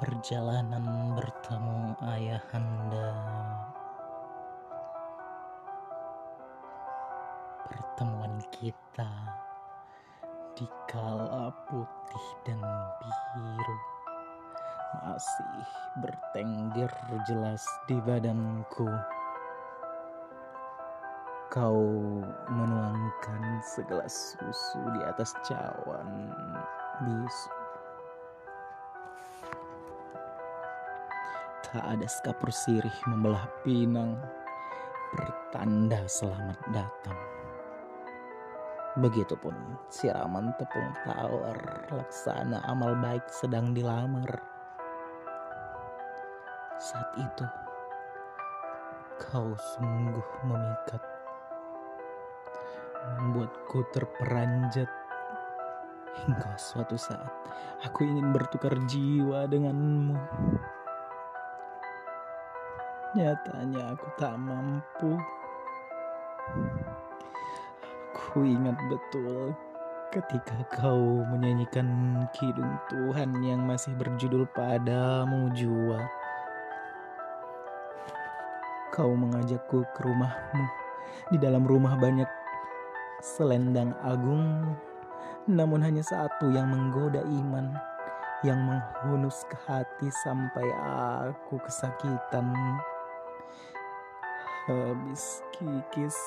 Perjalanan bertemu ayahanda. Pertemuan kita di kala putih dan biru Masih bertengger jelas di badanku. Kau menuangkan segelas susu di atas cawan bisu ada sekapur sirih membelah pinang? Pertanda selamat datang. Begitupun siraman tepung tawar Laksana amal baik sedang dilamar. Saat itu Kau sungguh memikat Membuatku terperanjat. Hingga suatu saat Aku ingin bertukar jiwa denganmu Nyatanya aku tak mampu. Aku ingat betul ketika kau menyanyikan kidung Tuhan yang masih berjudul padamu jua. Kau mengajakku ke rumahmu. Di dalam rumah banyak selendang agung, namun hanya satu yang menggoda iman, yang menghunus ke hati sampai aku kesakitan habis kikis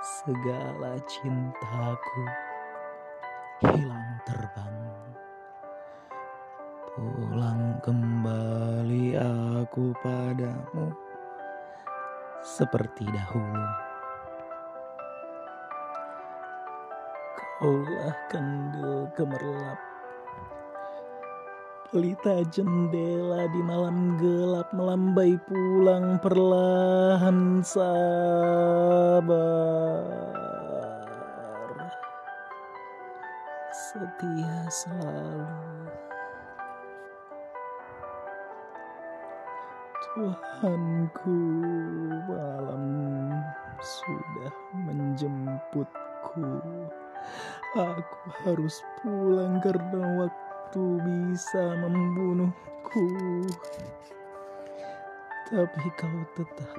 segala cintaku hilang terbang. Pulang kembali aku padamu seperti dahulu. Kaulah kandil gemerlap Pelita jendela di malam gelap melambai pulang perlahan sabar. Setia selalu. Tuhanku malam sudah menjemputku. Aku harus pulang karena waktu itu bisa membunuhku. Tapi kau tetap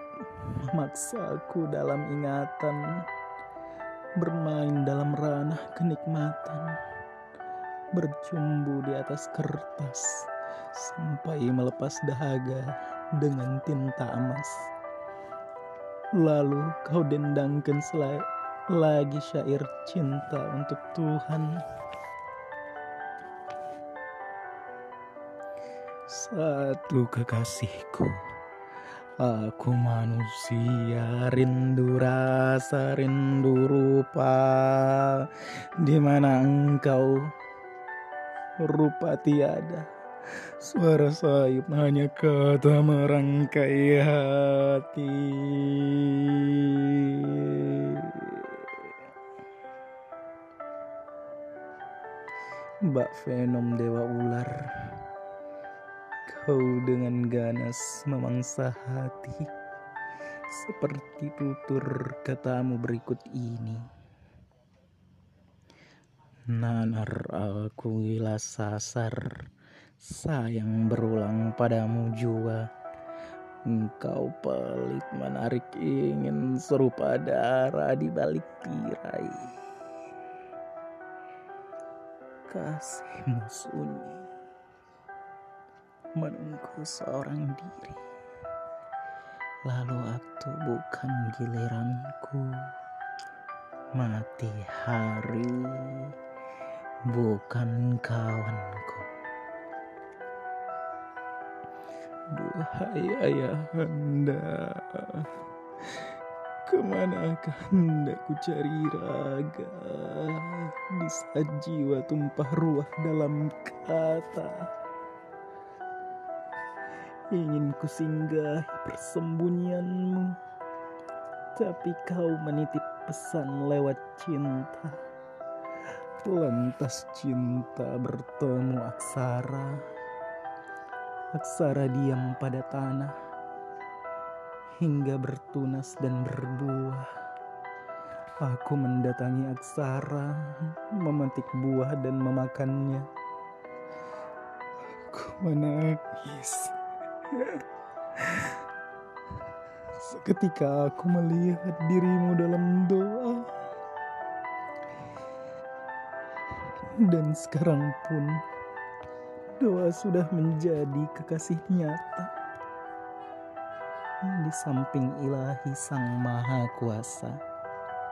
memaksaku dalam ingatan. Bermain dalam ranah kenikmatan. Bercumbu di atas kertas. Sampai melepas dahaga dengan tinta emas. Lalu kau dendangkan lagi syair cinta untuk Tuhan Satu kekasihku Aku manusia rindu rasa rindu rupa. Di mana engkau? Rupa tiada. Suara sayup hanya kata merangkai hati. Mbak Venom Dewa Ular Kau dengan ganas memangsa hati Seperti tutur katamu berikut ini. Nanar aku gila sasar Sayang berulang padamu jua. Engkau pelit menarik ingin serupa darah di balik tirai. Kasihmu sunyi menunggu seorang diri. Lalu waktu bukan giliranku, mati hari bukan kawanku. Duhai ayahanda, ke manakah hendak ku cari raga di saat jiwa tumpah ruah dalam kata. Ingin ku singgah persembunyianmu. Tapi kau menitip pesan lewat cinta. Lantas cinta bertemu aksara. Aksara diam pada tanah. Hingga bertunas dan berbuah. Aku mendatangi aksara Memetik buah dan memakannya. Menangis. Seketika aku melihat dirimu dalam doa. Dan sekarang pun doa sudah menjadi kekasih nyata. Di samping ilahi sang maha kuasa.